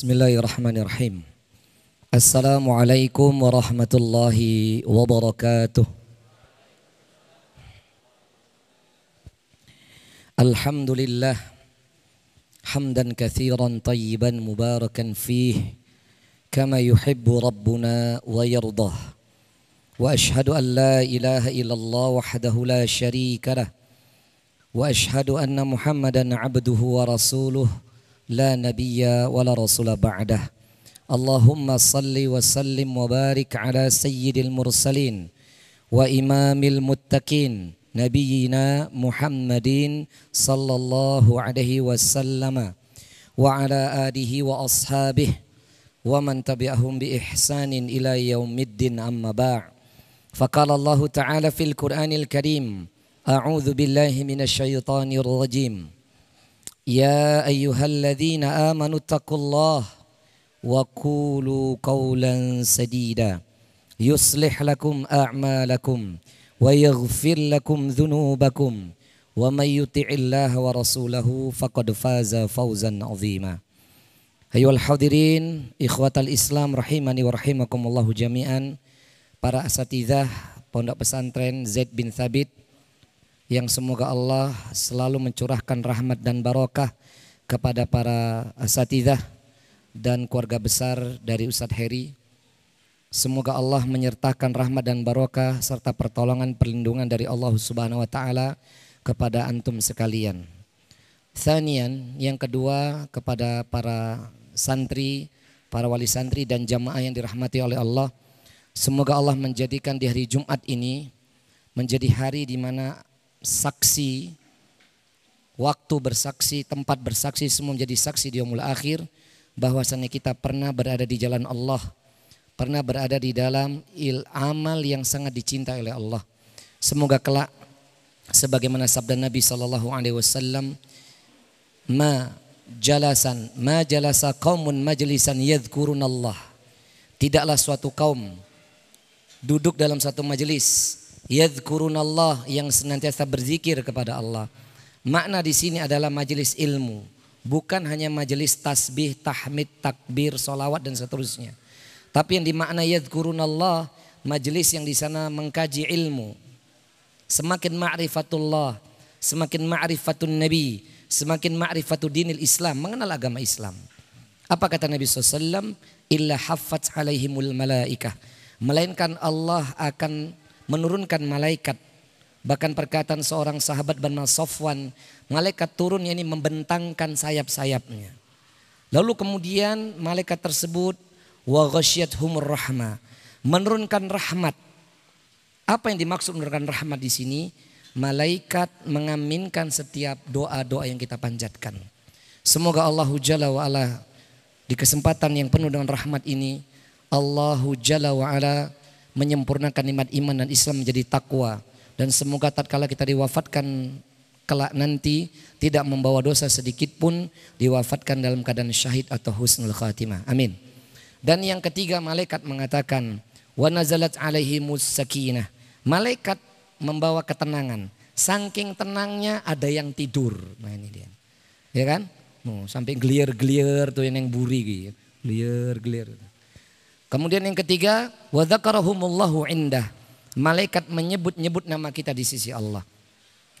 Bismillahirrahmanirrahim. Assalamualaikum warahmatullahi wabarakatuh. Alhamdulillah hamdan kathiran tayyiban mubarakan fih kama yuhibbu rabbuna wa yardah. Wa ashhadu an la ilaha illallah wahdahu la sharika lah. Wa ashhadu anna Muhammadan abduhu wa rasuluh لا نبي ولا رسول بعده اللهم صل وسلم وبارك على سيد المرسلين وإمام المتقين نبينا محمد صلى الله عليه وسلم وعلى آله وأصحابه ومن تبعهم بإحسان إلى يوم الدين أما بعد فقال الله تعالى في القرآن الكريم أعوذ بالله من الشيطان الرجيم يا أيها الذين آمنوا اتقوا الله وقولوا قولا سديدا يصلح لكم أعمالكم ويغفر لكم ذنوبكم ومن يطع الله ورسوله فقد فاز فوزا عظيما أيها الحاضرين إخوة الإسلام رحمني ورحمكم الله جميعا para asatidah Pondok Pesantren Zaid bin Thabit yang semoga Allah selalu mencurahkan rahmat dan barokah kepada para asatidah dan keluarga besar dari Ustadz Heri. Semoga Allah menyertakan rahmat dan barokah serta pertolongan perlindungan dari Allah Subhanahu wa taala kepada antum sekalian. Thanian, yang kedua kepada para santri, para wali santri dan jamaah yang dirahmati oleh Allah. Semoga Allah menjadikan di hari Jumat ini menjadi hari di mana saksi, waktu bersaksi, tempat bersaksi semua menjadi saksi di umul akhir bahwasannya kita pernah berada di jalan Allah, pernah berada di dalam il amal yang sangat dicintai oleh Allah. Semoga kelak sebagaimana sabda Nabi sallallahu alaihi wasallam ma jalasan ma jalasa qaumun majlisan yadhkurun Allah. Tidaklah suatu kaum duduk dalam satu majelis Allah yang senantiasa berzikir kepada Allah. Makna di sini adalah majelis ilmu, bukan hanya majelis tasbih, tahmid, takbir, solawat dan seterusnya. Tapi yang dimakna Allah majelis yang di sana mengkaji ilmu. Semakin ma'rifatullah, semakin ma'rifatun nabi, semakin ma'rifatul dinil Islam, mengenal agama Islam. Apa kata Nabi SAW? Illa haffat alaihimul malaikah. Melainkan Allah akan menurunkan malaikat. Bahkan perkataan seorang sahabat bernama Sofwan, malaikat turun ini membentangkan sayap-sayapnya. Lalu kemudian malaikat tersebut wa humur rahmah, menurunkan rahmat. Apa yang dimaksud menurunkan rahmat di sini? Malaikat mengaminkan setiap doa-doa yang kita panjatkan. Semoga Allah Jalla wa ala di kesempatan yang penuh dengan rahmat ini Allahu Jalla wa ala menyempurnakan nikmat iman dan Islam menjadi takwa dan semoga tatkala kita diwafatkan kelak nanti tidak membawa dosa sedikit pun diwafatkan dalam keadaan syahid atau husnul khatimah. Amin. Dan yang ketiga malaikat mengatakan wa nazalat alaihimus sakinah. Malaikat membawa ketenangan. Saking tenangnya ada yang tidur. Nah ini dia. Ya kan? Oh, sampai gelier-gelier tuh yang, yang buri gitu. Gelier-gelier. Kemudian yang ketiga, wa dzakarahumullahu indah. Malaikat menyebut-nyebut nama kita di sisi Allah.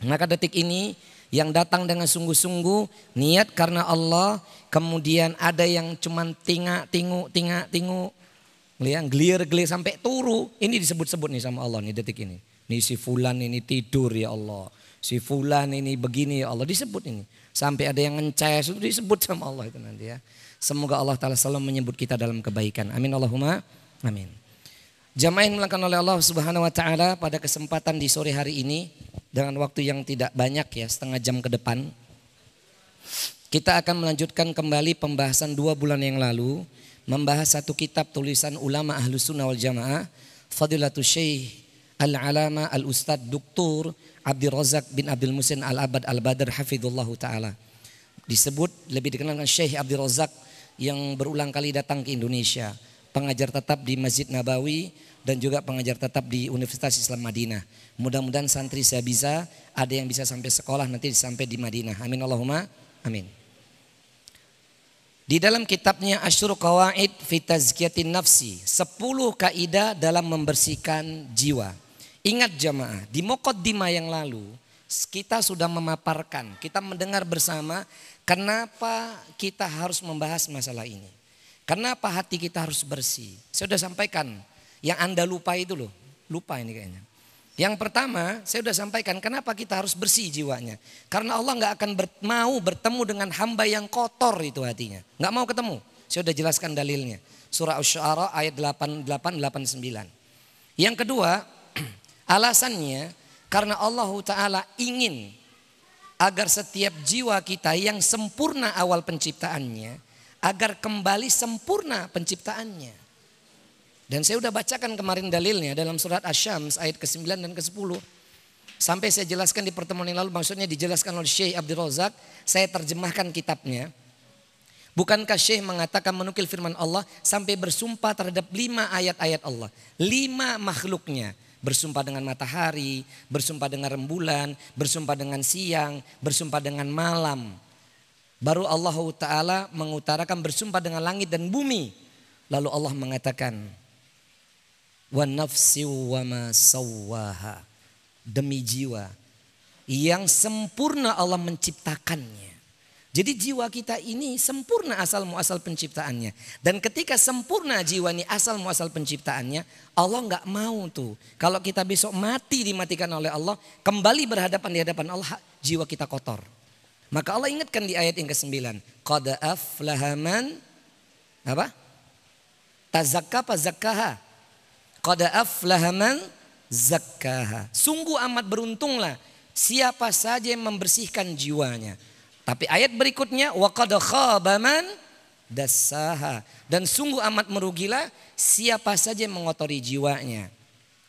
Maka detik ini yang datang dengan sungguh-sungguh niat karena Allah, kemudian ada yang cuman tingak tingu tingak tingu yang gelir gelir sampai turu. Ini disebut-sebut nih sama Allah nih detik ini. Nih si fulan ini tidur ya Allah. Si fulan ini begini ya Allah disebut ini. Sampai ada yang ngeces itu disebut sama Allah itu nanti ya. Semoga Allah Ta'ala selalu menyebut kita dalam kebaikan. Amin Allahumma. Amin. Jamaah yang dimuliakan oleh Allah Subhanahu wa taala pada kesempatan di sore hari ini dengan waktu yang tidak banyak ya, setengah jam ke depan. Kita akan melanjutkan kembali pembahasan dua bulan yang lalu membahas satu kitab tulisan ulama ahlu sunnah wal jamaah Fadilatul Syekh Al-Alama Al-Ustad Duktur Abdul Razak bin Abdul Musin Al-Abad Al-Badr Hafidullah Ta'ala disebut lebih dikenal dengan Syekh Abdul Razak yang berulang kali datang ke Indonesia. Pengajar tetap di Masjid Nabawi dan juga pengajar tetap di Universitas Islam Madinah. Mudah-mudahan santri saya bisa, ada yang bisa sampai sekolah nanti sampai di Madinah. Amin Allahumma amin. Di dalam kitabnya Asyur Qawaid fi Tazkiyatin Nafsi, 10 kaidah dalam membersihkan jiwa. Ingat jamaah, di Muqaddimah yang lalu kita sudah memaparkan, kita mendengar bersama kenapa kita harus membahas masalah ini. Kenapa hati kita harus bersih? Saya sudah sampaikan, yang Anda lupa itu loh, lupa ini kayaknya. Yang pertama, saya sudah sampaikan kenapa kita harus bersih jiwanya. Karena Allah nggak akan ber, mau bertemu dengan hamba yang kotor itu hatinya. Nggak mau ketemu. Saya sudah jelaskan dalilnya. Surah Asy-Syu'ara ayat 88 89. Yang kedua, alasannya karena Allah Taala ingin agar setiap jiwa kita yang sempurna awal penciptaannya agar kembali sempurna penciptaannya. Dan saya sudah bacakan kemarin dalilnya dalam surat Asy-Syams ayat ke-9 dan ke-10. Sampai saya jelaskan di pertemuan yang lalu maksudnya dijelaskan oleh Syekh Abdul Razak, saya terjemahkan kitabnya. Bukankah Syekh mengatakan menukil firman Allah sampai bersumpah terhadap lima ayat-ayat Allah. Lima makhluknya. Bersumpah dengan matahari, bersumpah dengan rembulan, bersumpah dengan siang, bersumpah dengan malam. Baru Allah Ta'ala mengutarakan bersumpah dengan langit dan bumi. Lalu Allah mengatakan, wa nafsi wa ma sawwaha demi jiwa yang sempurna Allah menciptakannya. Jadi jiwa kita ini sempurna asal muasal penciptaannya. Dan ketika sempurna jiwa ini asal muasal penciptaannya, Allah nggak mau tuh. Kalau kita besok mati dimatikan oleh Allah, kembali berhadapan di hadapan Allah, jiwa kita kotor. Maka Allah ingatkan di ayat yang ke-9, qad aflaha man apa? Tazakka pa zakkaha. Qad aflaha man zakkaha. Sungguh amat beruntunglah siapa saja yang membersihkan jiwanya. Tapi ayat berikutnya wa qad khaba man dassaha. Dan sungguh amat merugilah siapa saja yang mengotori jiwanya.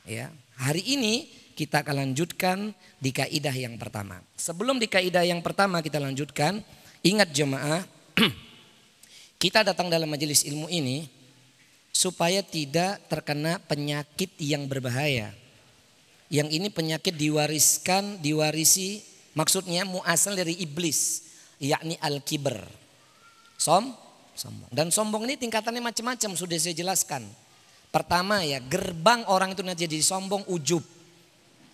Ya, hari ini kita akan lanjutkan di kaidah yang pertama. Sebelum di kaidah yang pertama kita lanjutkan, ingat jemaah, kita datang dalam majelis ilmu ini supaya tidak terkena penyakit yang berbahaya. Yang ini penyakit diwariskan, diwarisi maksudnya muasal dari iblis, yakni al-kiber. Som, sombong. Dan sombong ini tingkatannya macam-macam sudah saya jelaskan. Pertama ya, gerbang orang itu nanti jadi sombong ujub.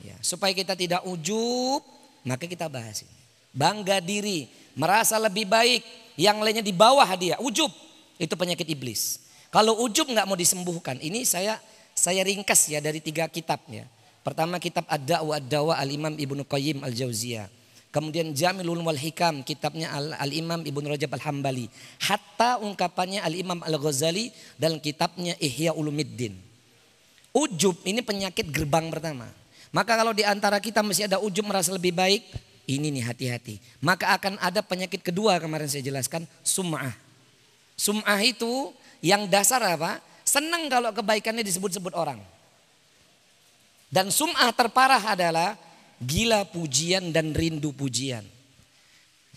Ya, supaya kita tidak ujub, maka kita bahas ini. Bangga diri, merasa lebih baik, yang lainnya di bawah dia, ujub. Itu penyakit iblis. Kalau ujub nggak mau disembuhkan, ini saya saya ringkas ya dari tiga kitabnya. Pertama kitab Ad-Da'wa Ad-Dawa Al-Imam Ibnu Qayyim Al-Jauziyah. Kemudian Jamilul Wal Hikam kitabnya Al-Imam Ibnu Rajab Al-Hambali. Hatta ungkapannya Al-Imam Al-Ghazali dalam kitabnya Ihya Ulumiddin. Ujub ini penyakit gerbang pertama. Maka kalau di antara kita masih ada ujub merasa lebih baik, ini nih hati-hati. Maka akan ada penyakit kedua kemarin saya jelaskan, sum'ah. Sum'ah itu yang dasar apa? Senang kalau kebaikannya disebut-sebut orang. Dan sum'ah terparah adalah gila pujian dan rindu pujian.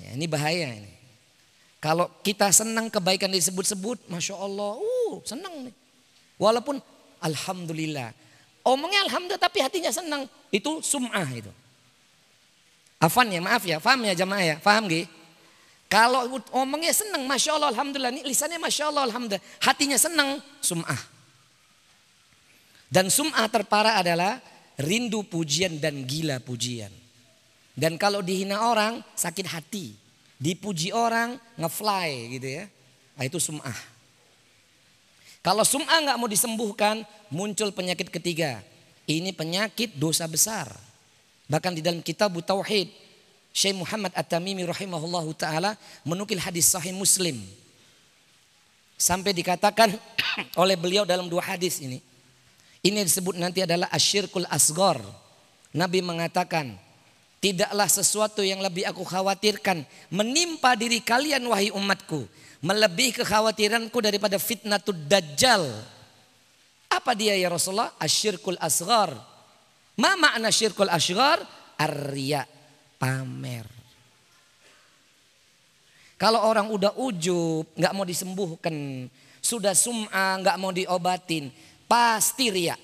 Ya, ini bahaya ini. Kalau kita senang kebaikan disebut-sebut, Masya Allah, uh, senang nih. Walaupun Alhamdulillah. Omongnya Alhamdulillah tapi hatinya senang. Itu sum'ah itu. Afan ya, maaf ya, paham ya jamaah ya, paham gak? Kalau omongnya senang, Masya Allah, Alhamdulillah. Ini lisannya Masya Allah, Alhamdulillah. Hatinya senang, sum'ah. Dan sum'ah terparah adalah rindu pujian dan gila pujian. Dan kalau dihina orang, sakit hati. Dipuji orang, ngefly gitu ya. Nah, itu sum'ah. Kalau sum'ah nggak mau disembuhkan, muncul penyakit ketiga. Ini penyakit dosa besar. Bahkan di dalam kitab Tauhid, Syekh Muhammad At-Tamimi rahimahullah taala menukil hadis sahih Muslim. Sampai dikatakan oleh beliau dalam dua hadis ini. Ini disebut nanti adalah asyirkul asgor. Nabi mengatakan, tidaklah sesuatu yang lebih aku khawatirkan menimpa diri kalian wahai umatku. Melebihi kekhawatiranku daripada fitnatul dajjal. Apa dia ya Rasulullah? Asyirkul asgar. Ma makna syirkul asgar? Arya pamer. Kalau orang udah ujub, nggak mau disembuhkan, sudah sum'a nggak mau diobatin, pasti riak.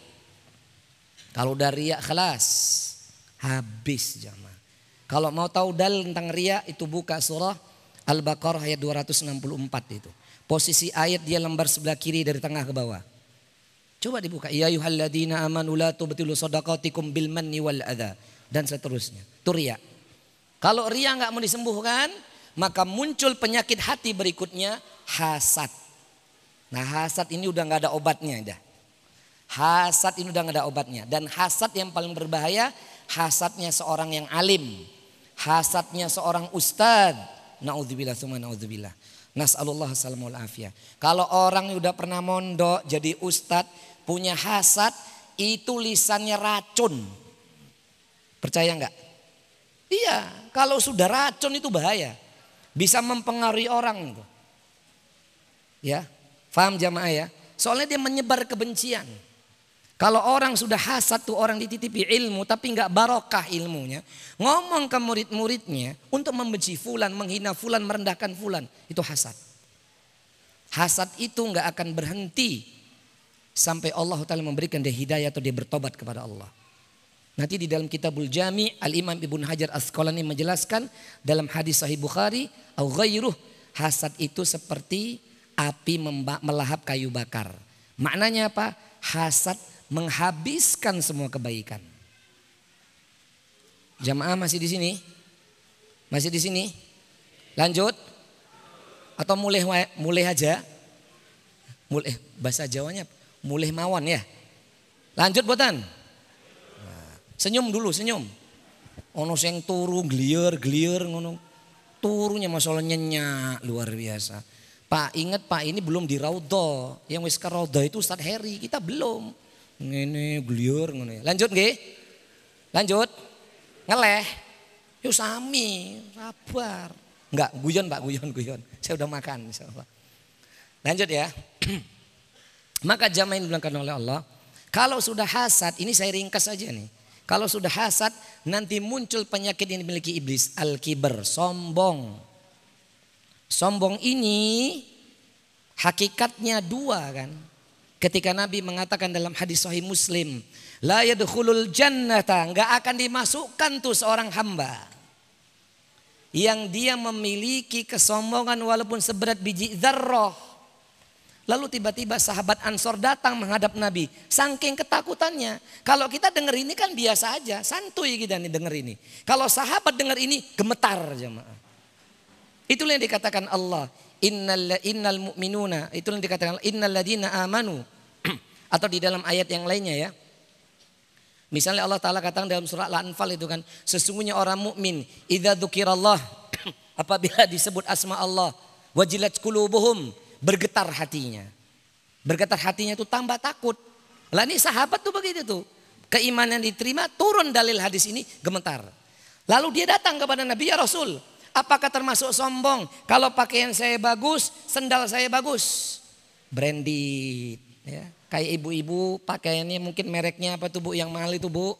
Kalau udah riak kelas, habis jamaah. Kalau mau tahu dal tentang riak itu buka surah Al-Baqarah ayat 264 itu. Posisi ayat dia lembar sebelah kiri dari tengah ke bawah. Coba dibuka. Ya yuhalladina amanu la tubtilu sadaqatikum bil manni wal adha. Dan seterusnya. Itu. Kalau ria nggak mau disembuhkan, maka muncul penyakit hati berikutnya hasad. Nah hasad ini udah nggak ada obatnya dah. Hasad ini udah nggak ada obatnya. Dan hasad yang paling berbahaya, hasadnya seorang yang alim. Hasadnya seorang ustadz. Na'udzubillah, summa na'udzubillah. Nas'alullah salamul afiyah. Kalau orang yang udah pernah mondok jadi ustadz punya hasad itu lisannya racun. Percaya nggak? Iya, kalau sudah racun itu bahaya. Bisa mempengaruhi orang. Ya, paham jamaah ya? Soalnya dia menyebar kebencian. Kalau orang sudah hasad tuh orang dititipi ilmu tapi nggak barokah ilmunya. Ngomong ke murid-muridnya untuk membenci fulan, menghina fulan, merendahkan fulan. Itu hasad. Hasad itu nggak akan berhenti sampai Allah Ta'ala memberikan dia hidayah atau dia bertobat kepada Allah. Nanti di dalam kitabul jami Al-Imam Ibn Hajar Asqalani menjelaskan dalam hadis sahih Bukhari. Au ghairuh hasad itu seperti api melahap kayu bakar. Maknanya apa? Hasad menghabiskan semua kebaikan. Jamaah masih di sini? Masih di sini? Lanjut? Atau mulai mulai aja? Mulai bahasa Jawanya mulai mawon ya. Lanjut buatan. senyum dulu, senyum. Ono sing turu glier glier ngono. Turunya masalah nyenyak luar biasa. Pak ingat Pak ini belum di Raudhah. Yang wis ke Raudhah itu Ustaz Heri, kita belum. Ngene gliur ya. Lanjut nggih? Lanjut. Ngeleh. Yo sami, sabar. Enggak, guyon Pak, guyon, guyon. Saya udah makan insyaallah. Lanjut ya. Maka jamaah yang dibilangkan oleh Allah, kalau sudah hasad, ini saya ringkas saja nih. Kalau sudah hasad, nanti muncul penyakit yang dimiliki iblis, al-kibar, sombong. Sombong ini hakikatnya dua kan. Ketika Nabi mengatakan dalam hadis sahih Muslim, la yadkhulul jannata, enggak akan dimasukkan tuh seorang hamba yang dia memiliki kesombongan walaupun seberat biji zarrah. Lalu tiba-tiba sahabat Ansor datang menghadap Nabi. Saking ketakutannya. Kalau kita dengar ini kan biasa aja. Santuy kita nih dengar ini. Kalau sahabat dengar ini gemetar jemaah. Itulah yang dikatakan Allah. Innal, innal mu'minuna. Itu yang dikatakan innal ladina amanu. Atau di dalam ayat yang lainnya ya. Misalnya Allah Ta'ala katakan dalam surat Al-Anfal itu kan. Sesungguhnya orang mukmin Idza dzukirallah. apabila disebut asma Allah. Wajilat kulubuhum. Bergetar hatinya. Bergetar hatinya itu tambah takut. Lah ini sahabat tuh begitu tuh. Keimanan diterima turun dalil hadis ini gemetar. Lalu dia datang kepada Nabi ya Rasul. Apakah termasuk sombong? Kalau pakaian saya bagus, sendal saya bagus. Branded. Ya. Kayak ibu-ibu pakaiannya mungkin mereknya apa tuh bu yang mahal itu bu.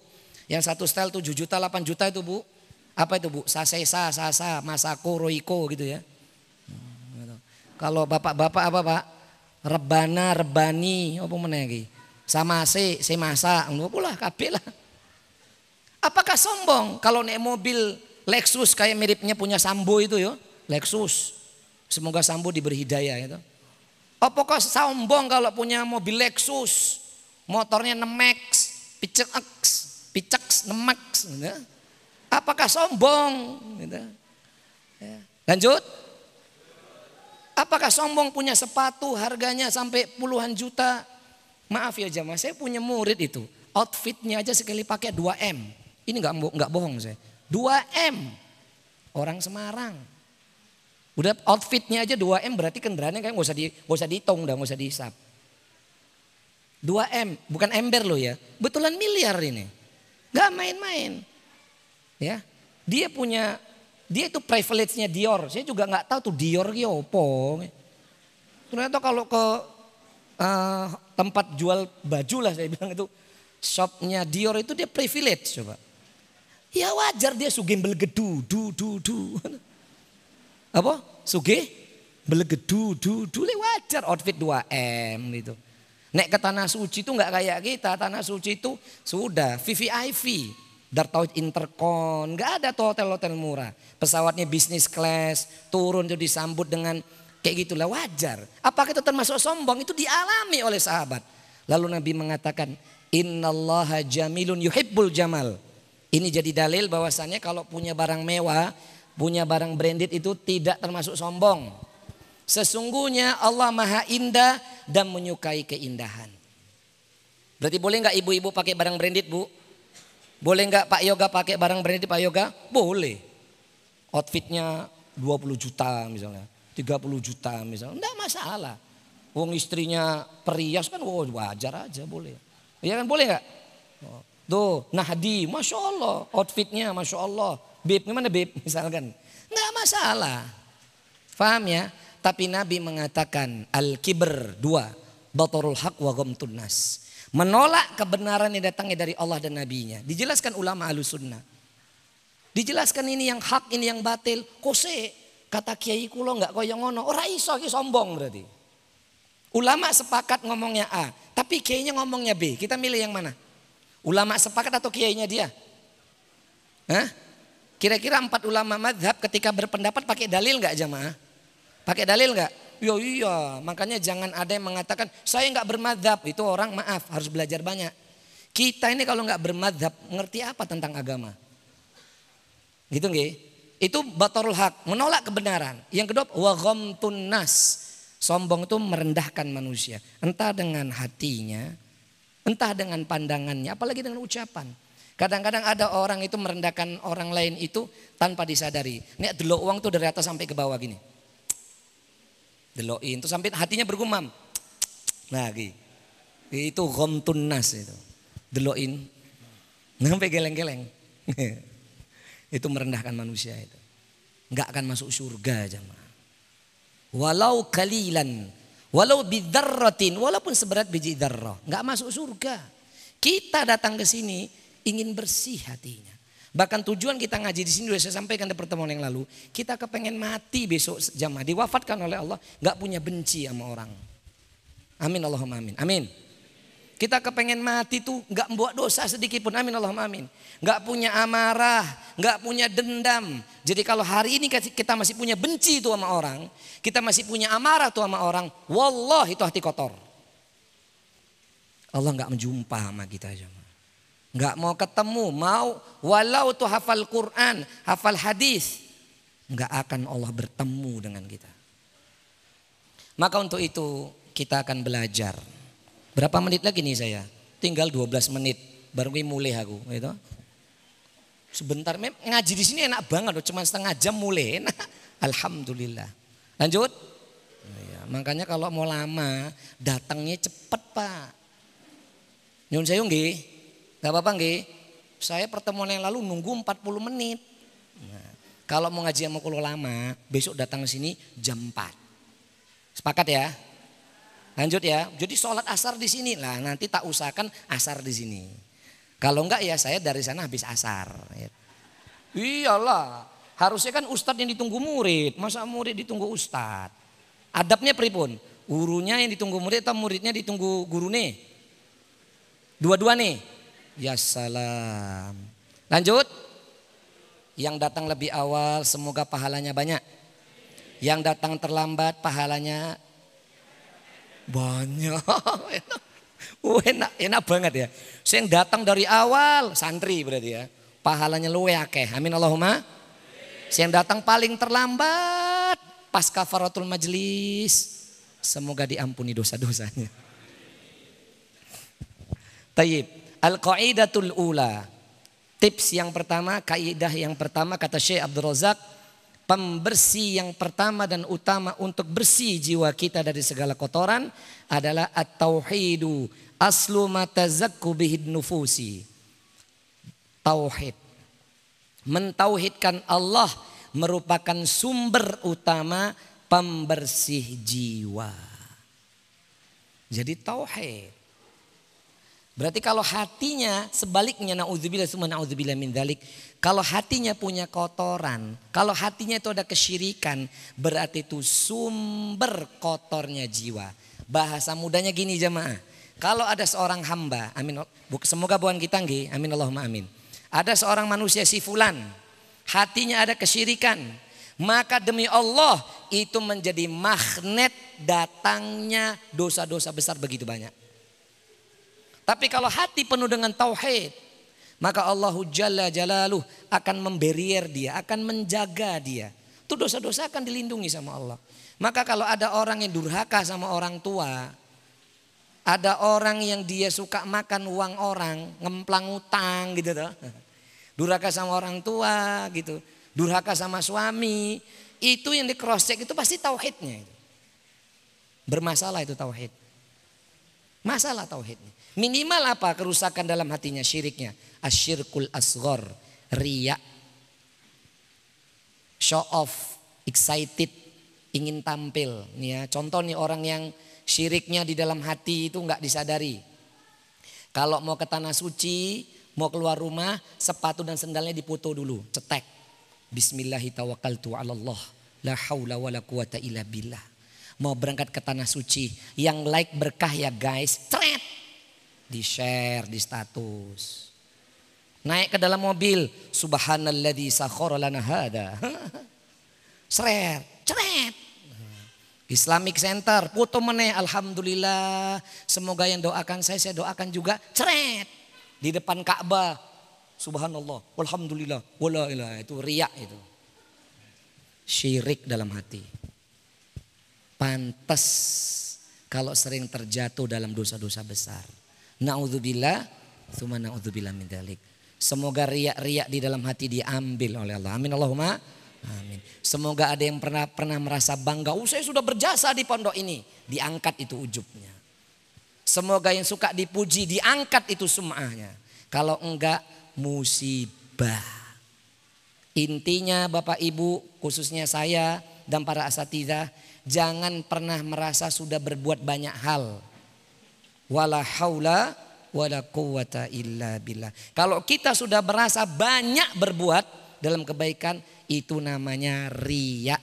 Yang satu style 7 juta 8 juta itu bu. Apa itu bu? Sasesa, Sasa, Masako, Roiko gitu ya. Kalau bapak-bapak apa pak? Rebana, Rebani, apa mana lagi? Sama se, se masa, pula kabel lah. Apakah sombong kalau naik mobil Lexus kayak miripnya punya Sambo itu ya. Lexus. Semoga Sambo diberi hidayah itu. Apakah sombong kalau punya mobil Lexus. Motornya Nemax, Picex, Picex, Nemax. Gitu. Apakah sombong? Gitu. Ya. Lanjut. Apakah sombong punya sepatu harganya sampai puluhan juta? Maaf ya jamaah, saya punya murid itu. Outfitnya aja sekali pakai 2M. Ini nggak nggak bohong saya. 2M. Orang Semarang. Udah outfitnya aja 2M berarti kendaraannya kan gak usah, di, gak usah dihitung dah, gak usah dihisap. 2M, bukan ember loh ya. Betulan miliar ini. Gak main-main. Ya, dia punya, dia itu privilege-nya Dior. Saya juga gak tahu tuh Dior ya opo. Ternyata kalau ke uh, tempat jual baju lah saya bilang itu shopnya Dior itu dia privilege coba. Ya wajar dia sugih belegedu, du, du, du. Apa? Sugih belegedu, du, du. Wajar outfit 2M gitu. Nek ke tanah suci itu nggak kayak kita. Tanah suci itu sudah VVIP. Dartauhid Intercon, nggak ada tuh hotel-hotel murah. Pesawatnya bisnis class, turun tuh disambut dengan kayak gitulah wajar. Apakah itu termasuk sombong? Itu dialami oleh sahabat. Lalu Nabi mengatakan, Innallaha jamilun yuhibbul jamal. Ini jadi dalil bahwasannya kalau punya barang mewah, punya barang branded itu tidak termasuk sombong. Sesungguhnya Allah maha indah dan menyukai keindahan. Berarti boleh nggak ibu-ibu pakai barang branded bu? Boleh nggak Pak Yoga pakai barang branded Pak Yoga? Boleh. Outfitnya 20 juta misalnya, 30 juta misalnya, enggak masalah. Wong istrinya perias kan oh, wajar aja boleh. Iya kan boleh nggak? Oh. Tuh Nahdi, Masya Allah outfitnya Masya Allah. Bib, gimana Bib misalkan? Enggak masalah. Faham ya? Tapi Nabi mengatakan al-kibr dua. Batarul haq wa ghamtun nas Menolak kebenaran yang datangnya dari Allah dan Nabi-Nya. Dijelaskan ulama sunnah. Dijelaskan ini yang hak, ini yang batil. Kose, kata kiai kulo nggak koyong ngono. Ora iso ki sombong berarti. Ulama sepakat ngomongnya A, tapi kiainya ngomongnya B. Kita milih yang mana? Ulama sepakat atau kiainya dia? Hah? Kira-kira empat ulama madhab ketika berpendapat pakai dalil nggak jamaah? Pakai dalil nggak? Ya iya, makanya jangan ada yang mengatakan saya nggak bermadhab. Itu orang maaf harus belajar banyak. Kita ini kalau nggak bermadhab ngerti apa tentang agama? Gitu nggih? Itu batarul hak, menolak kebenaran. Yang kedua wa nas. Sombong itu merendahkan manusia. Entah dengan hatinya, entah dengan pandangannya, apalagi dengan ucapan. Kadang-kadang ada orang itu merendahkan orang lain itu tanpa disadari. Nek delok uang tuh dari atas sampai ke bawah gini. Deloin itu sampai hatinya bergumam. Nah, itu gomtun nas itu. Deloin sampai geleng-geleng. itu merendahkan manusia itu. Enggak akan masuk surga jemaah. Walau kalilan, walau bidarratin, walaupun seberat biji darrah, enggak masuk surga. Kita datang ke sini ingin bersih hatinya. Bahkan tujuan kita ngaji di sini sudah saya sampaikan di pertemuan yang lalu. Kita kepengen mati besok jamaah. Diwafatkan oleh Allah. Gak punya benci sama orang. Amin Allahumma amin. Amin. Kita kepengen mati tuh gak membuat dosa sedikit pun. Amin Allahumma amin. Gak punya amarah. Gak punya dendam. Jadi kalau hari ini kita masih punya benci tuh sama orang. Kita masih punya amarah tuh sama orang. Wallah itu hati kotor. Allah gak menjumpa sama kita aja nggak mau ketemu, mau walau tuh hafal Quran, hafal hadis, nggak akan Allah bertemu dengan kita. Maka untuk itu kita akan belajar. Berapa menit lagi nih saya? Tinggal 12 menit baru mulai aku, gitu. Sebentar, ngaji di sini enak banget, cuma setengah jam mulai, enak. Alhamdulillah. Lanjut. Ya, makanya kalau mau lama datangnya cepet pak. Nyun saya nggih. Gak apa-apa nggih. Saya pertemuan yang lalu nunggu 40 menit. Nah, kalau mau ngaji sama kulo lama, besok datang sini jam 4. Sepakat ya? Lanjut ya. Jadi sholat asar di sini lah. Nanti tak usahakan asar di sini. Kalau enggak ya saya dari sana habis asar. Ya. Iyalah. Harusnya kan ustadz yang ditunggu murid. Masa murid ditunggu ustadz? Adabnya pripun? Gurunya yang ditunggu murid atau muridnya ditunggu guru nih? Dua-dua nih. Ya salam. Lanjut. Yang datang lebih awal semoga pahalanya banyak. Yang datang terlambat pahalanya banyak. Oh, enak, enak banget ya. Saya datang dari awal santri berarti ya. Pahalanya luwe akeh. Amin Allahumma. Saya datang paling terlambat pas kafaratul majlis. Semoga diampuni dosa-dosanya. Tayyib. Al-qaidatul ula. Tips yang pertama, kaidah yang pertama kata Syekh Abdul Razak, pembersih yang pertama dan utama untuk bersih jiwa kita dari segala kotoran adalah at-tauhidu aslu matazakku bihid nufusi. Tauhid. Mentauhidkan Allah merupakan sumber utama pembersih jiwa. Jadi tauhid. Berarti kalau hatinya sebaliknya naudzubillah semua naudzubillah min dzalik. Kalau hatinya punya kotoran, kalau hatinya itu ada kesyirikan, berarti itu sumber kotornya jiwa. Bahasa mudanya gini jemaah. Kalau ada seorang hamba, amin semoga bukan kita nggih, amin Allahumma amin. Ada seorang manusia si fulan, hatinya ada kesyirikan, maka demi Allah itu menjadi magnet datangnya dosa-dosa besar begitu banyak. Tapi kalau hati penuh dengan tauhid, maka Allahu Jalla Jalaluh akan memberier dia, akan menjaga dia. Itu dosa-dosa akan dilindungi sama Allah. Maka kalau ada orang yang durhaka sama orang tua, ada orang yang dia suka makan uang orang, ngemplang utang gitu tuh. Durhaka sama orang tua gitu. Durhaka sama suami. Itu yang di itu pasti tauhidnya. Bermasalah itu tauhid. Masalah tauhidnya. Minimal apa kerusakan dalam hatinya syiriknya. Asyirkul asgor. Riak. Show off. Excited. Ingin tampil. Nih ya, contoh nih orang yang Syiriknya di dalam hati itu nggak disadari. Kalau mau ke tanah suci, mau keluar rumah, sepatu dan sendalnya dipoto dulu, cetek. Bismillahirrahmanirrahim. La haula illa billah. Mau berangkat ke tanah suci, yang like berkah ya guys, cret. Di share di status. Naik ke dalam mobil, subhanalladzi sakhara lana hada. Seret, cret. Islamic Center, foto meneh, Alhamdulillah. Semoga yang doakan saya, saya doakan juga. Ceret. Di depan Ka'bah. Subhanallah, Alhamdulillah, wala ilah. Itu riak itu. Syirik dalam hati. Pantas kalau sering terjatuh dalam dosa-dosa besar. Na'udzubillah, thumma na'udzubillah min dalik. Semoga riak-riak di dalam hati diambil oleh Allah. Amin Allahumma Amin. Semoga ada yang pernah pernah merasa bangga, oh saya sudah berjasa di pondok ini. Diangkat itu ujubnya. Semoga yang suka dipuji, diangkat itu sumahnya. Kalau enggak, musibah. Intinya Bapak Ibu, khususnya saya dan para asatidah, jangan pernah merasa sudah berbuat banyak hal. Wala haula wala quwata illa billah. Kalau kita sudah merasa banyak berbuat dalam kebaikan, itu namanya riak.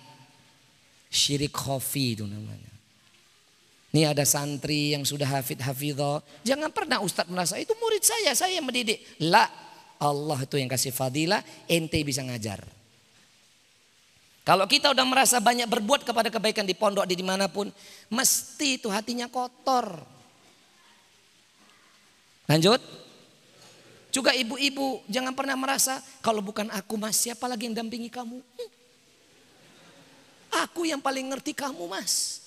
Syirik khofi itu namanya. Ini ada santri yang sudah hafid hafidho. Jangan pernah ustadz merasa itu murid saya, saya yang mendidik. La, Allah itu yang kasih fadilah, ente bisa ngajar. Kalau kita udah merasa banyak berbuat kepada kebaikan di pondok di di mana pun, mesti itu hatinya kotor. Lanjut. Juga ibu-ibu jangan pernah merasa kalau bukan aku mas siapa lagi yang dampingi kamu. Hmm. Aku yang paling ngerti kamu mas.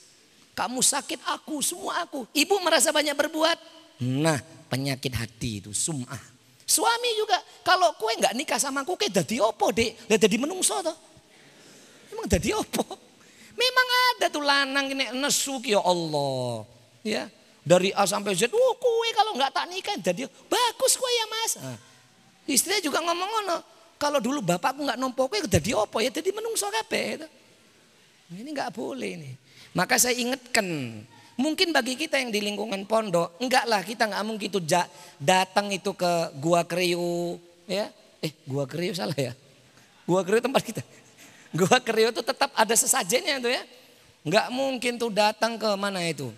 Kamu sakit aku semua aku. Ibu merasa banyak berbuat. Nah penyakit hati itu sum'ah. Suami juga kalau kue nggak nikah sama aku kayak jadi opo dek. Lihat jadi menungso toh. Emang jadi opo. Memang ada tuh lanang ini nesu ya Allah. Ya, dari A sampai Z, oh kue kalau nggak tak nikah jadi bagus kue ya mas. Nah, istrinya juga ngomong ngono. Kalau dulu bapakku nggak nompo kue jadi apa ya jadi menungso kabeh. Ini nggak boleh ini. Maka saya ingatkan, mungkin bagi kita yang di lingkungan pondok, enggak lah kita nggak mungkin itu datang itu ke gua kriu, ya. Eh, gua kriu salah ya. Gua kriu tempat kita. Gua kriu itu tetap ada sesajennya itu ya. Enggak mungkin tuh datang ke mana itu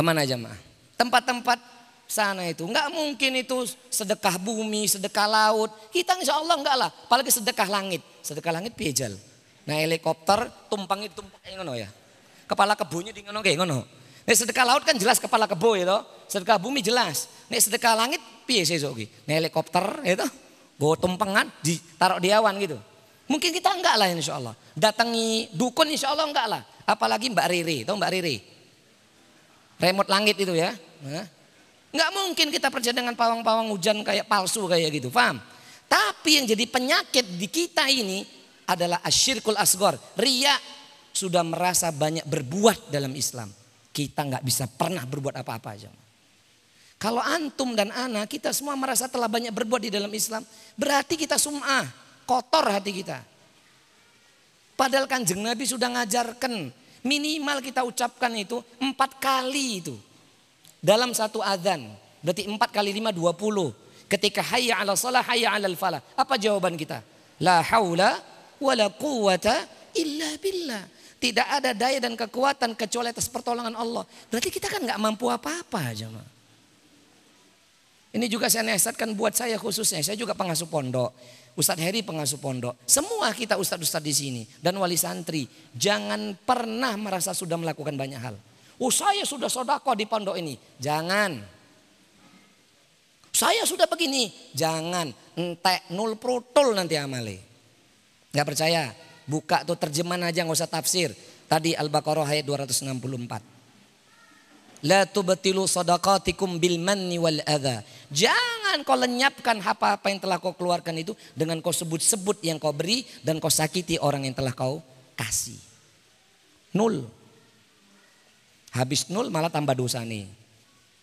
Ke mana jamaah? Tempat-tempat sana itu. Enggak mungkin itu sedekah bumi, sedekah laut. Kita insya Allah enggak lah. Apalagi sedekah langit. Sedekah langit piejal. Nah helikopter tumpang itu tumpang ngono ya. Kepala kebunnya di ngono kayak ngono. Nek sedekah laut kan jelas kepala kebo ya toh. Sedekah bumi jelas. Nek sedekah langit piye sesuk iki? Nek helikopter ya toh. Bawa tumpengan ditaruh di awan gitu. Mungkin kita enggak lah insya Allah. Datangi dukun insya Allah enggak lah. Apalagi Mbak Riri, tahu Mbak Riri? Remote langit itu ya. Nggak mungkin kita percaya dengan pawang-pawang hujan kayak palsu kayak gitu, paham? Tapi yang jadi penyakit di kita ini adalah asyirkul asgor. Ria sudah merasa banyak berbuat dalam Islam. Kita nggak bisa pernah berbuat apa-apa aja. Kalau antum dan ana kita semua merasa telah banyak berbuat di dalam Islam. Berarti kita sum'ah, kotor hati kita. Padahal kanjeng Nabi sudah ngajarkan Minimal kita ucapkan itu empat kali itu. Dalam satu adzan. Berarti empat kali lima dua puluh. Ketika hayya ala salah hayya ala falah. Apa jawaban kita? La haula wa la quwata illa billah. Tidak ada daya dan kekuatan kecuali atas pertolongan Allah. Berarti kita kan nggak mampu apa-apa jemaah. Ini juga saya nasihatkan buat saya khususnya. Saya juga pengasuh pondok. Ustadz Heri pengasuh pondok. Semua kita ustadz-ustadz di sini. Dan wali santri. Jangan pernah merasa sudah melakukan banyak hal. Oh saya sudah sodako di pondok ini. Jangan. Saya sudah begini. Jangan. Entek nul protul nanti amale. Gak percaya? Buka tuh terjemahan aja nggak usah tafsir. Tadi Al-Baqarah ayat 264. La tubtilu sadaqatikum bil manni wal adha. Jangan kau lenyapkan apa-apa yang telah kau keluarkan itu dengan kau sebut-sebut yang kau beri dan kau sakiti orang yang telah kau kasih. Nul. Habis nul malah tambah dosa nih.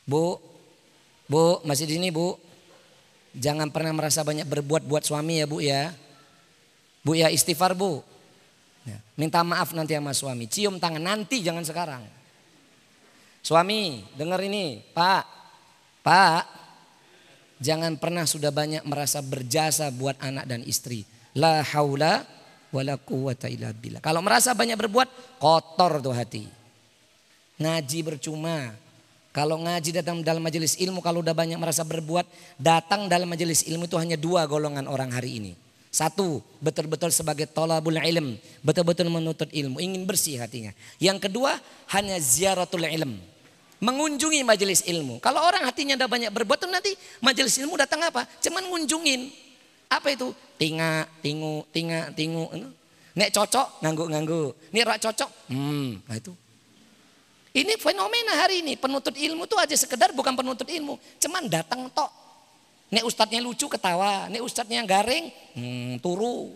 Bu, bu masih di sini bu. Jangan pernah merasa banyak berbuat buat suami ya bu ya. Bu ya istighfar bu. Ya, minta maaf nanti sama suami. Cium tangan nanti jangan sekarang. Suami, dengar ini, Pak. Pak, jangan pernah sudah banyak merasa berjasa buat anak dan istri. La haula wala quwata illa billah. Kalau merasa banyak berbuat, kotor tuh hati. Ngaji bercuma. Kalau ngaji datang dalam majelis ilmu, kalau udah banyak merasa berbuat, datang dalam majelis ilmu itu hanya dua golongan orang hari ini. Satu, betul-betul sebagai tolabul ilm, betul-betul menuntut ilmu, ingin bersih hatinya. Yang kedua, hanya ziaratul ilm, mengunjungi majelis ilmu. Kalau orang hatinya ada banyak berbuat nanti majelis ilmu datang apa? Cuman ngunjungin. Apa itu? Tinga, tingu, tinga, tingu. Nek cocok, nganggu-nganggu. Nek rak cocok, hmm, nah itu. Ini fenomena hari ini. Penuntut ilmu tuh aja sekedar bukan penuntut ilmu. Cuman datang tok. Nek ustadznya lucu ketawa. Nek ustadznya garing, hmm, turu.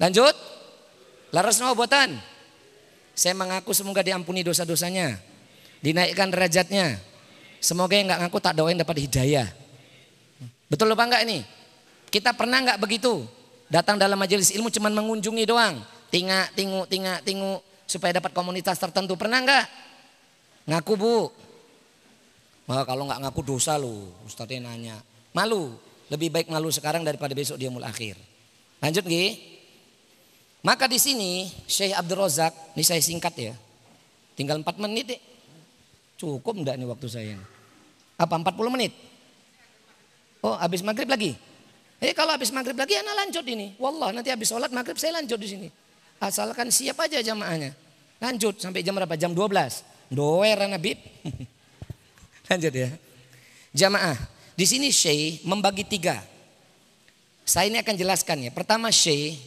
Lanjut. Laras no buatan. Saya mengaku semoga diampuni dosa-dosanya dinaikkan derajatnya. Semoga yang nggak ngaku tak doain dapat hidayah. Betul apa enggak ini? Kita pernah nggak begitu? Datang dalam majelis ilmu cuman mengunjungi doang. Tinga, tingu, tinga, tingu. Supaya dapat komunitas tertentu. Pernah nggak? Ngaku bu. Wah kalau nggak ngaku dosa lu. Ustadznya nanya. Malu. Lebih baik malu sekarang daripada besok dia mulai akhir. Lanjut Gi. Maka di sini Syekh Abdul Razak, ini saya singkat ya. Tinggal 4 menit deh. Cukup enggak nih waktu saya ini? Apa 40 menit? Oh habis maghrib lagi? Eh kalau habis maghrib lagi anak lanjut ini. Wallah nanti habis sholat maghrib saya lanjut di sini. Asalkan siap aja jamaahnya. Lanjut sampai jam berapa? Jam 12. Doer Nabi. lanjut ya. Jamaah. Di sini Syekh membagi tiga. Saya ini akan jelaskan ya. Pertama Syekh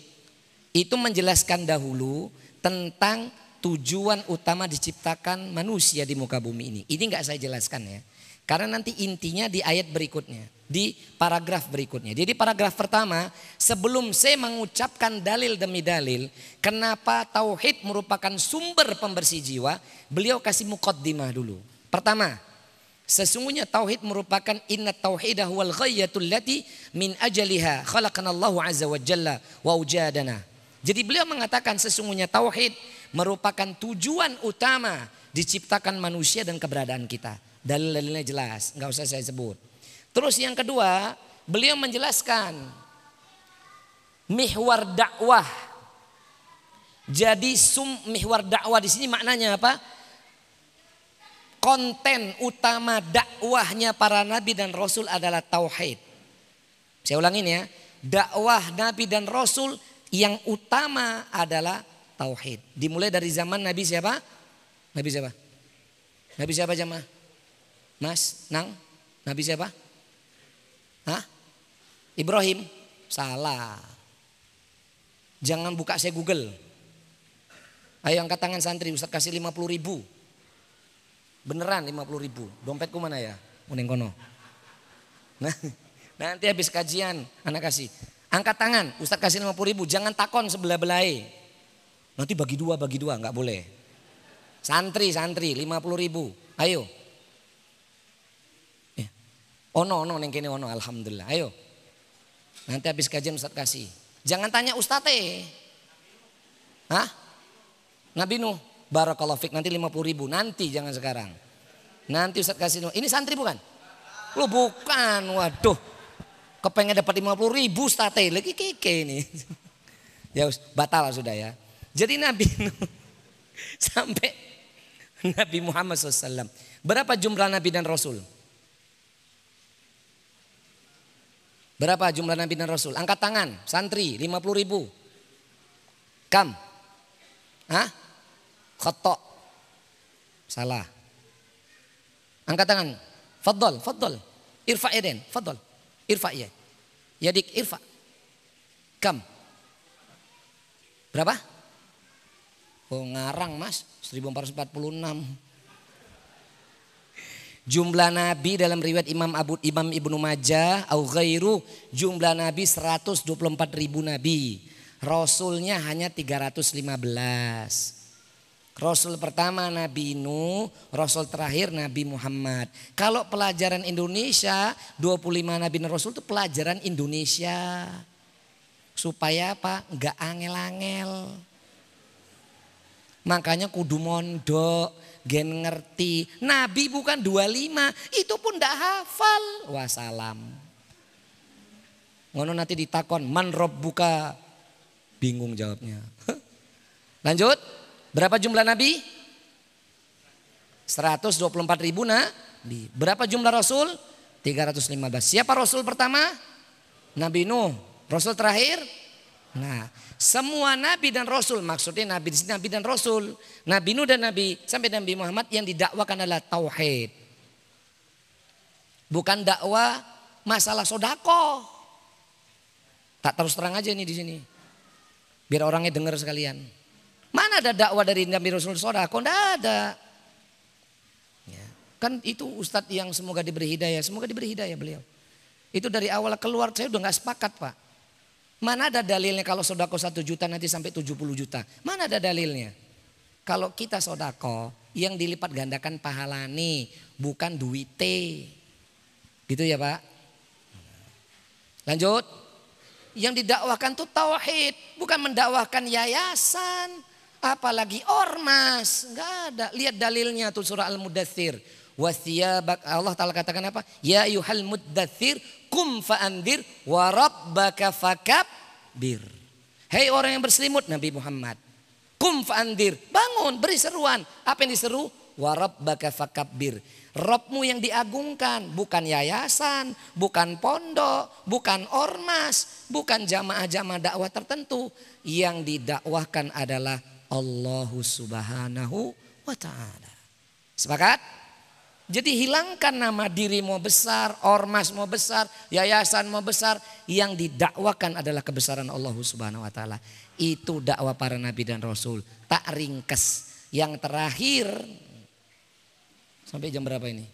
itu menjelaskan dahulu tentang tujuan utama diciptakan manusia di muka bumi ini. Ini nggak saya jelaskan ya. Karena nanti intinya di ayat berikutnya, di paragraf berikutnya. Jadi paragraf pertama, sebelum saya mengucapkan dalil demi dalil, kenapa tauhid merupakan sumber pembersih jiwa, beliau kasih mukaddimah dulu. Pertama, sesungguhnya tauhid merupakan inna tauhidah wal ghayatul lati min ajaliha khalaqanallahu azza wa jalla wa ujadana. Jadi beliau mengatakan sesungguhnya tauhid merupakan tujuan utama diciptakan manusia dan keberadaan kita. Dalil-dalilnya jelas, nggak usah saya sebut. Terus yang kedua, beliau menjelaskan mihwar dakwah. Jadi sum mihwar dakwah di sini maknanya apa? Konten utama dakwahnya para nabi dan rasul adalah tauhid. Saya ulangin ya, dakwah nabi dan rasul yang utama adalah tauhid. Dimulai dari zaman Nabi siapa? Nabi siapa? Nabi siapa jemaah? Mas, Nang? Nabi siapa? Hah? Ibrahim? Salah. Jangan buka saya Google. Ayo angkat tangan santri, Ustaz kasih 50 ribu. Beneran 50 ribu. Dompetku mana ya? Muning kono. Nah, nanti habis kajian anak kasih. Angkat tangan, Ustaz kasih 50 ribu. Jangan takon sebelah belai. Nanti bagi dua, bagi dua, nggak boleh. Santri, santri, lima puluh ribu. Ayo. Ya. Ono, ono, neng kene ono, alhamdulillah. Ayo. Nanti habis kajian Ustaz kasih. Jangan tanya Ustaz eh. Hah? Nabi Nuh, barakallahu fik, nanti lima puluh ribu. Nanti, jangan sekarang. Nanti Ustaz kasih. Ini santri bukan? Lu bukan, waduh. Kepengen dapat lima puluh ribu Ustaz lagi keke ini. ya batal sudah ya. Jadi Nabi Nuh sampai Nabi Muhammad SAW. Berapa jumlah Nabi dan Rasul? Berapa jumlah Nabi dan Rasul? Angkat tangan, santri 50 ribu. Kam? Hah? Khotok. Salah. Angkat tangan. Faddal, faddal. Irfa eden, faddal. Irfa ya. Yadik irfa. Kam? Berapa? Oh ngarang mas, 1446. Jumlah nabi dalam riwayat Imam Abu Imam Ibnu Majah au ghairu jumlah nabi 124 ribu nabi. Rasulnya hanya 315. Rasul pertama Nabi Nuh, Rasul terakhir Nabi Muhammad. Kalau pelajaran Indonesia, 25 Nabi dan Rasul itu pelajaran Indonesia. Supaya apa? Enggak angel-angel. Makanya kudu mondok, gen ngerti. Nabi bukan 25, itu pun ndak hafal. Wassalam. Ngono nanti ditakon, man rob buka. Bingung jawabnya. Lanjut, berapa jumlah nabi? 124 ribu nabi. Berapa jumlah rasul? 315. Siapa rasul pertama? Nabi Nuh. Rasul terakhir? Nah, semua nabi dan rasul maksudnya nabi di sini nabi dan rasul. Nabi Nuh dan nabi sampai Nabi Muhammad yang didakwakan adalah tauhid. Bukan dakwah masalah sodako. Tak terus terang aja ini di sini. Biar orangnya dengar sekalian. Mana ada dakwah dari Nabi Rasul sodako? Tidak ada. Ya. Kan itu ustadz yang semoga diberi hidayah. Semoga diberi hidayah beliau. Itu dari awal keluar saya udah nggak sepakat pak. Mana ada dalilnya kalau sodako satu juta nanti sampai 70 juta? Mana ada dalilnya? Kalau kita sodako yang dilipat gandakan pahala nih bukan duite. Gitu ya Pak. Lanjut. Yang didakwahkan tuh tauhid, bukan mendakwahkan yayasan, apalagi ormas. Enggak ada. Lihat dalilnya tuh surah Al-Mudathir. Wasiyabak Allah Ta'ala katakan apa? Ya yuhal muddathir kum fa'andir wa rabbaka fakabir. Hei orang yang berselimut Nabi Muhammad. Kum fa'andir. Bangun beri seruan. Apa yang diseru? Wa rabbaka. Robmu yang diagungkan bukan yayasan, bukan pondok, bukan ormas, bukan jamaah-jamaah dakwah tertentu. Yang didakwahkan adalah Allah subhanahu wa ta'ala. Sepakat? Jadi hilangkan nama diri mau besar, ormas mau besar, yayasan mau besar. Yang didakwakan adalah kebesaran Allah subhanahu wa ta'ala. Itu dakwah para nabi dan rasul. Tak ringkes. Yang terakhir, sampai jam berapa ini?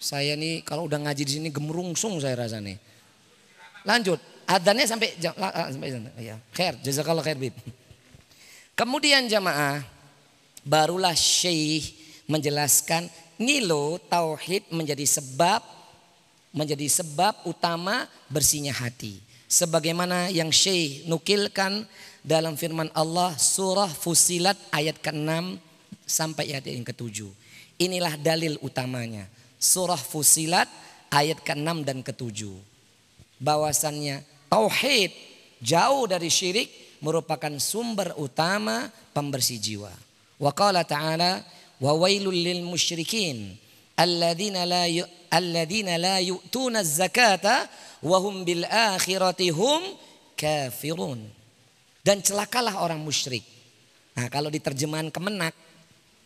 Saya nih kalau udah ngaji di sini gemerungsung saya rasa nih. Lanjut, adanya sampai jam, ah, sampai jam, ya, khair, jazakallah khair. Kemudian jamaah, barulah syekh menjelaskan nilo tauhid menjadi sebab menjadi sebab utama bersihnya hati. Sebagaimana yang Syekh nukilkan dalam firman Allah surah Fusilat ayat ke-6 sampai ayat yang ke-7. Inilah dalil utamanya. Surah Fusilat ayat ke-6 dan ke-7. Bahwasannya tauhid jauh dari syirik merupakan sumber utama pembersih jiwa. Wa qala ta'ala wa wailul lil musyrikin alladzina la alladzina la yu'tuna zakata wa hum bil akhirati hum kafirun. Dan celakalah orang musyrik. Nah, kalau di terjemahan Kemenak,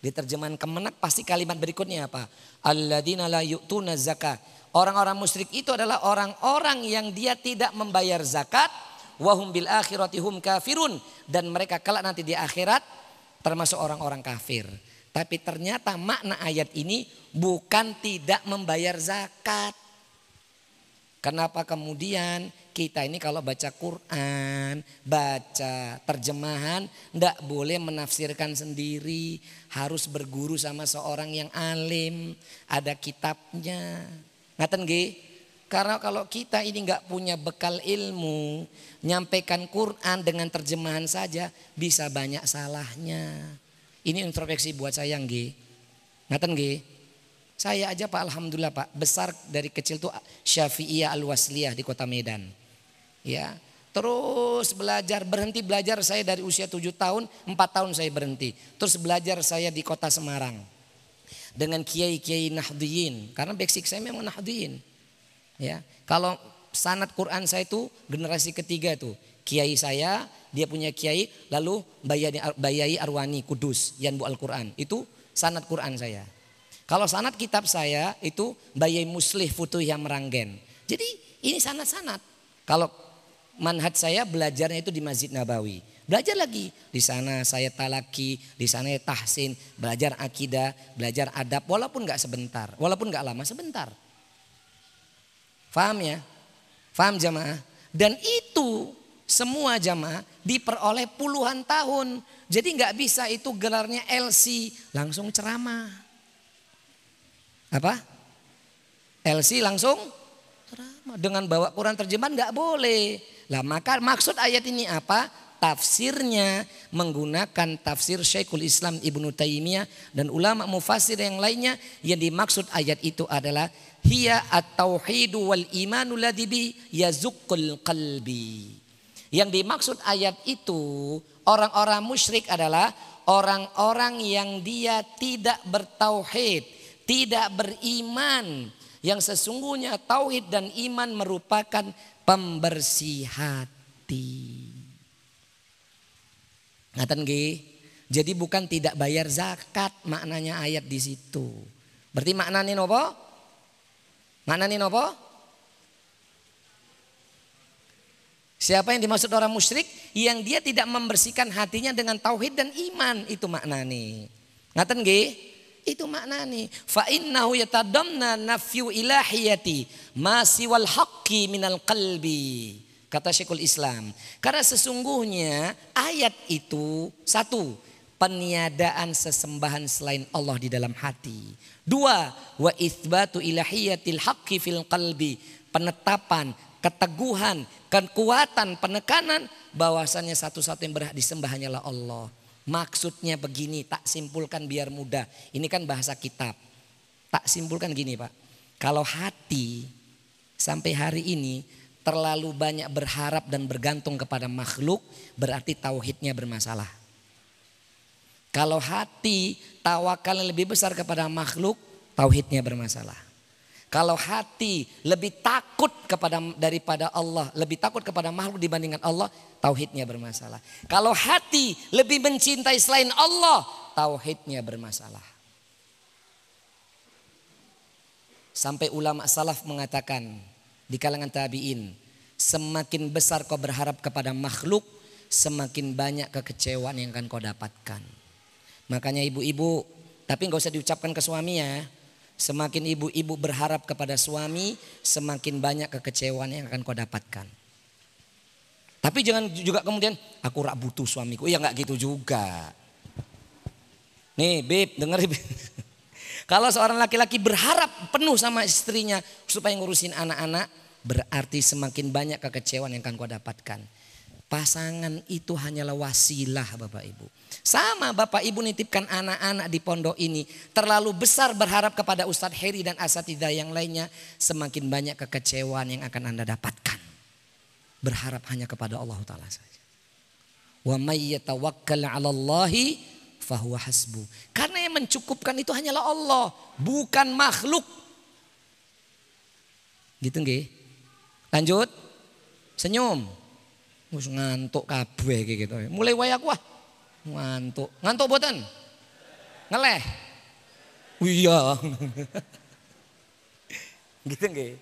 di terjemahan Kemenak pasti kalimat berikutnya apa? Alladzina la yu'tuna zakat. Orang-orang musyrik itu adalah orang-orang yang dia tidak membayar zakat wahum bil akhirati hum kafirun dan mereka kelak nanti di akhirat termasuk orang-orang kafir. Tapi ternyata makna ayat ini bukan tidak membayar zakat. Kenapa kemudian kita ini kalau baca Quran, baca terjemahan, ndak boleh menafsirkan sendiri, harus berguru sama seorang yang alim, ada kitabnya. Ngaten nggih? Karena kalau kita ini nggak punya bekal ilmu, nyampaikan Quran dengan terjemahan saja bisa banyak salahnya. Ini introspeksi buat saya nggih. Ngaten nggih? Saya aja Pak alhamdulillah Pak, besar dari kecil tuh Syafi'iyah Al-Wasliyah di Kota Medan. Ya. Terus belajar, berhenti belajar saya dari usia 7 tahun, 4 tahun saya berhenti. Terus belajar saya di Kota Semarang. Dengan kiai-kiai Nahdiyin, karena basic saya memang Nahdiyin. Ya, kalau sanat Quran saya itu generasi ketiga tuh. Kiai saya, dia punya kiai, lalu Bayai, Bayai Arwani Kudus, Yanbu Al-Quran. Itu sanat Quran saya. Kalau sanat kitab saya itu Bayai Muslih Futuh yang Meranggen. Jadi ini sanat-sanat. Kalau manhat saya belajarnya itu di Masjid Nabawi. Belajar lagi. Di sana saya talaki, di sana saya tahsin, belajar akidah, belajar adab. Walaupun gak sebentar, walaupun gak lama, sebentar. Faham ya? Faham jamaah? Dan itu semua jamaah diperoleh puluhan tahun. Jadi nggak bisa itu gelarnya LC langsung ceramah. Apa? LC langsung ceramah dengan bawa Quran terjemahan nggak boleh. Lah maka maksud ayat ini apa? Tafsirnya menggunakan tafsir Syekhul Islam Ibnu Taimiyah dan ulama mufasir yang lainnya yang dimaksud ayat itu adalah hiya at-tauhidu wal imanu ladzi bi yazuqqul qalbi. Yang dimaksud ayat itu orang-orang musyrik adalah orang-orang yang dia tidak bertauhid, tidak beriman. Yang sesungguhnya tauhid dan iman merupakan pembersih hati. Ngaten Jadi bukan tidak bayar zakat maknanya ayat di situ. Berarti maknanya nopo? Maknanya nopo? Siapa yang dimaksud orang musyrik? Yang dia tidak membersihkan hatinya dengan tauhid dan iman. Itu maknanya. Ngaten nggih? Itu maknanya. Fa innahu yatadamna nafyu ilahiyati ma siwal haqqi minal qalbi. Kata Syekhul Islam. Karena sesungguhnya ayat itu satu, peniadaan sesembahan selain Allah di dalam hati. Dua, wa itsbatu ilahiyatil haqqi fil qalbi. Penetapan keteguhan, kekuatan, penekanan bahwasannya satu-satu yang berhak disembah hanyalah Allah. Maksudnya begini, tak simpulkan biar mudah. Ini kan bahasa kitab. Tak simpulkan gini Pak. Kalau hati sampai hari ini terlalu banyak berharap dan bergantung kepada makhluk, berarti tauhidnya bermasalah. Kalau hati tawakal lebih besar kepada makhluk, tauhidnya bermasalah. Kalau hati lebih takut kepada daripada Allah, lebih takut kepada makhluk dibandingkan Allah, tauhidnya bermasalah. Kalau hati lebih mencintai selain Allah, tauhidnya bermasalah. Sampai ulama salaf mengatakan di kalangan tabi'in, semakin besar kau berharap kepada makhluk, semakin banyak kekecewaan yang akan kau dapatkan. Makanya ibu-ibu, tapi nggak usah diucapkan ke suaminya, Semakin ibu-ibu berharap kepada suami, semakin banyak kekecewaan yang akan kau dapatkan. Tapi jangan juga kemudian aku rak butuh suamiku. Iya nggak gitu juga. Nih, Bib, denger Bib. Kalau seorang laki-laki berharap penuh sama istrinya supaya ngurusin anak-anak, berarti semakin banyak kekecewaan yang akan kau dapatkan. Pasangan itu hanyalah wasilah Bapak Ibu. Sama Bapak Ibu nitipkan anak-anak di pondok ini. Terlalu besar berharap kepada Ustadz Heri dan Asatidah yang lainnya. Semakin banyak kekecewaan yang akan Anda dapatkan. Berharap hanya kepada Allah Ta'ala saja. Wa mayyatawakkal 'ala Allahi fahuwa hasbu. Karena yang mencukupkan itu hanyalah Allah, bukan makhluk. Gitu nggih? Lanjut. Senyum. Wis ngantuk kabeh gitu. Mulai wae aku ah. Ngantuk. Ngantuk boten? Ngeleh. Iya. gitu nggih.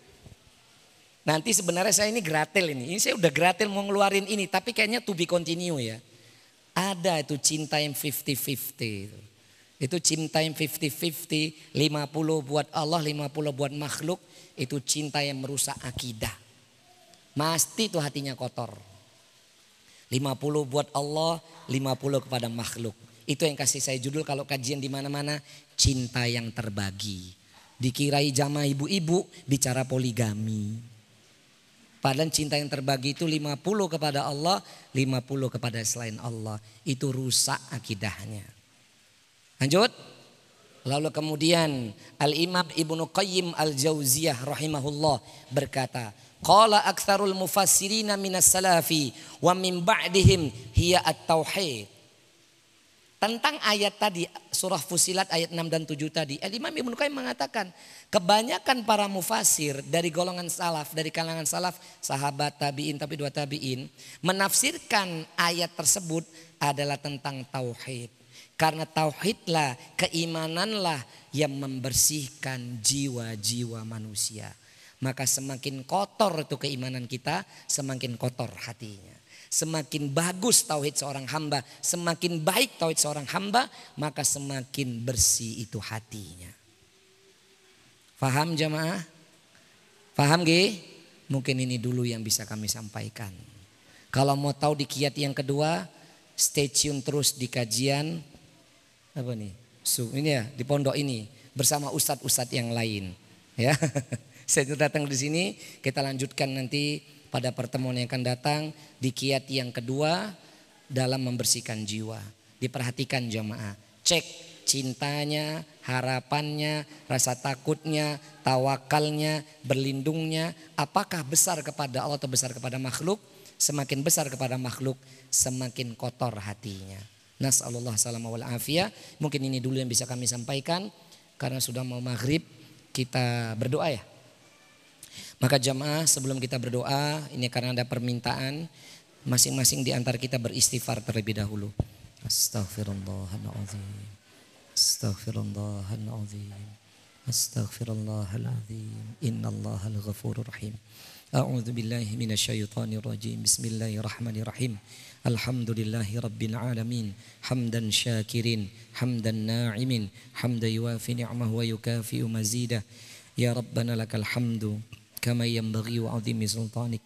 Nanti sebenarnya saya ini gratil ini. Ini saya udah gratil mau ngeluarin ini. Tapi kayaknya to be continue ya. Ada itu cinta yang 50-50 itu. cinta yang 50-50. 50 buat Allah, 50 buat makhluk. Itu cinta yang merusak akidah. Masti itu hatinya kotor. 50 buat Allah, 50 kepada makhluk. Itu yang kasih saya judul kalau kajian di mana-mana, cinta yang terbagi. Dikirai jamaah ibu-ibu bicara poligami. Padahal cinta yang terbagi itu 50 kepada Allah, 50 kepada selain Allah. Itu rusak akidahnya. Lanjut. Lalu kemudian Al-Imam Ibnu Qayyim Al-Jauziyah rahimahullah berkata, Qala aktsarul mufassirina minas salafi wa min ba'dihim hiya at-tauhid. Tentang ayat tadi, surah Fusilat ayat 6 dan 7 tadi. Imam Ibn Qayyim mengatakan, kebanyakan para mufasir dari golongan salaf, dari kalangan salaf, sahabat tabi'in, tapi dua tabi'in, menafsirkan ayat tersebut adalah tentang tauhid. Karena tauhidlah, keimananlah yang membersihkan jiwa-jiwa manusia. Maka semakin kotor itu keimanan kita, semakin kotor hatinya. Semakin bagus tauhid seorang hamba, semakin baik tauhid seorang hamba, maka semakin bersih itu hatinya. Faham jamaah? Faham ge? Mungkin ini dulu yang bisa kami sampaikan. Kalau mau tahu di kiat yang kedua, stay tune terus di kajian apa nih? Ini ya di pondok ini bersama ustadz-ustadz yang lain. Ya, saya datang di sini kita lanjutkan nanti pada pertemuan yang akan datang di kiat yang kedua dalam membersihkan jiwa. Diperhatikan jamaah. Cek cintanya, harapannya, rasa takutnya, tawakalnya, berlindungnya. Apakah besar kepada Allah atau besar kepada makhluk? Semakin besar kepada makhluk, semakin kotor hatinya. Nas'alullah salam wal afiyah. Mungkin ini dulu yang bisa kami sampaikan. Karena sudah mau maghrib, kita berdoa ya. Maka jamaah sebelum kita berdoa, ini karena ada permintaan, masing-masing di antara kita beristighfar terlebih dahulu. Astaghfirullahaladzim. Astaghfirullahaladzim. Astaghfirullahaladzim. Innallahal ghafurur rahim. A'udzu billahi minasyaitonir rajim. Bismillahirrahmanirrahim. Alhamdulillahi rabbil alamin. Hamdan syakirin, hamdan na'imin, hamdan yuafi ni'amahu wa yukafi'u mazidah. Ya Rabbana lakal hamdu كما ينبغي وعظيم سلطانك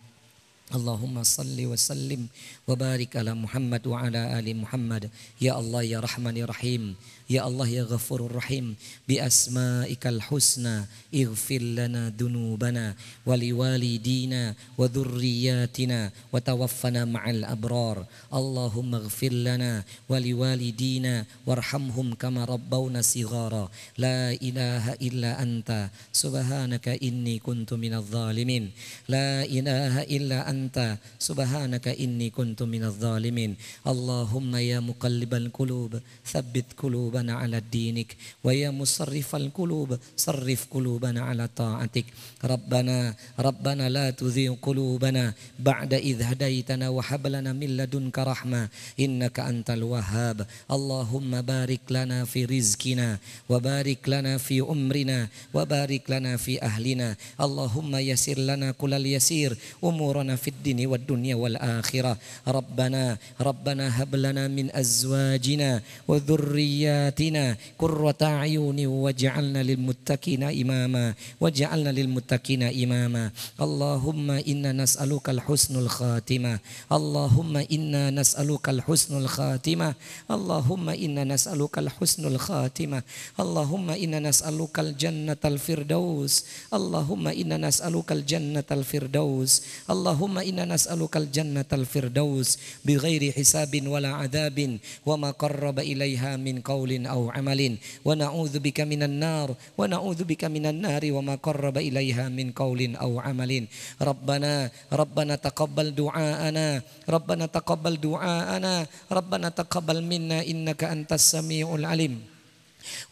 اللهم صل وسلم وبارك على محمد وعلى آل محمد يا الله يا رحمن يا رحيم يا الله يا غفور الرحيم بأسمائك الحسنى اغفر لنا ذنوبنا ولوالدينا وذرياتنا وتوفنا مع الأبرار. اللهم اغفر لنا ولوالدينا وارحمهم كما ربونا صغارا. لا إله إلا أنت سبحانك إني كنت من الظالمين. لا إله إلا أنت سبحانك إني كنت من الظالمين. اللهم يا مقلب القلوب ثبت قلوبنا قلوبنا على دينك ويا مصرف القلوب صرف قلوبنا على طاعتك. ربنا ربنا لا تذيع قلوبنا بعد إذ هديتنا وهب لنا من لدنك رحمة إنك أنت الوهاب. اللهم بارك لنا في رزقنا وبارك لنا في أمرنا وبارك لنا في أهلنا. اللهم يسر لنا كل اليسير أمورنا في الدين والدنيا والآخرة. ربنا ربنا هب لنا من أزواجنا وذرياتنا آتنا قرة أعين واجعلنا للمتقين إماما واجعلنا للمتقين إماما. اللهم إنا نسألك الحسن الخاتمة. اللهم إنا نسألك الحسن الخاتمة. اللهم إنا نسألك الحسن الخاتمة. اللهم إنا نسألك الجنة الفردوس. اللهم إنا نسألك الجنة الفردوس. اللهم إنا نسألك الجنة الفردوس. بغير حساب ولا عذاب وما قرب إليها من قول أو عمل ونعوذ بك من النار ونعوذ بك من النار وما قرب إليها من قول أو عمل. ربنا ربنا تقبل دعاءنا ربنا تقبل دعاءنا ربنا تقبل منا إنك أنت السميع العليم.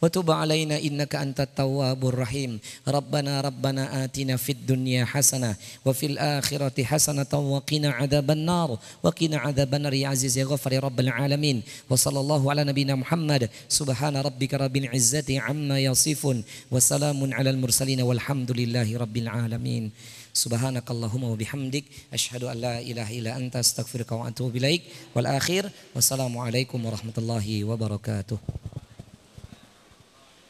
وتب علينا إنك أنت التواب الرحيم. ربنا ربنا آتنا في الدنيا حسنة وفي الآخرة حسنة وقنا عذاب النار. وقنا عذاب النار يا عزيز يا غفر يا رب العالمين. وصلى الله على نبينا محمد. سبحان ربك رب العزة عما يصفون. وسلام على المرسلين والحمد لله رب العالمين. سبحانك اللهم وبحمدك أشهد أن لا إله إلا أنت أستغفرك وأتوب إليك. والآخر والسلام عليكم ورحمة الله وبركاته.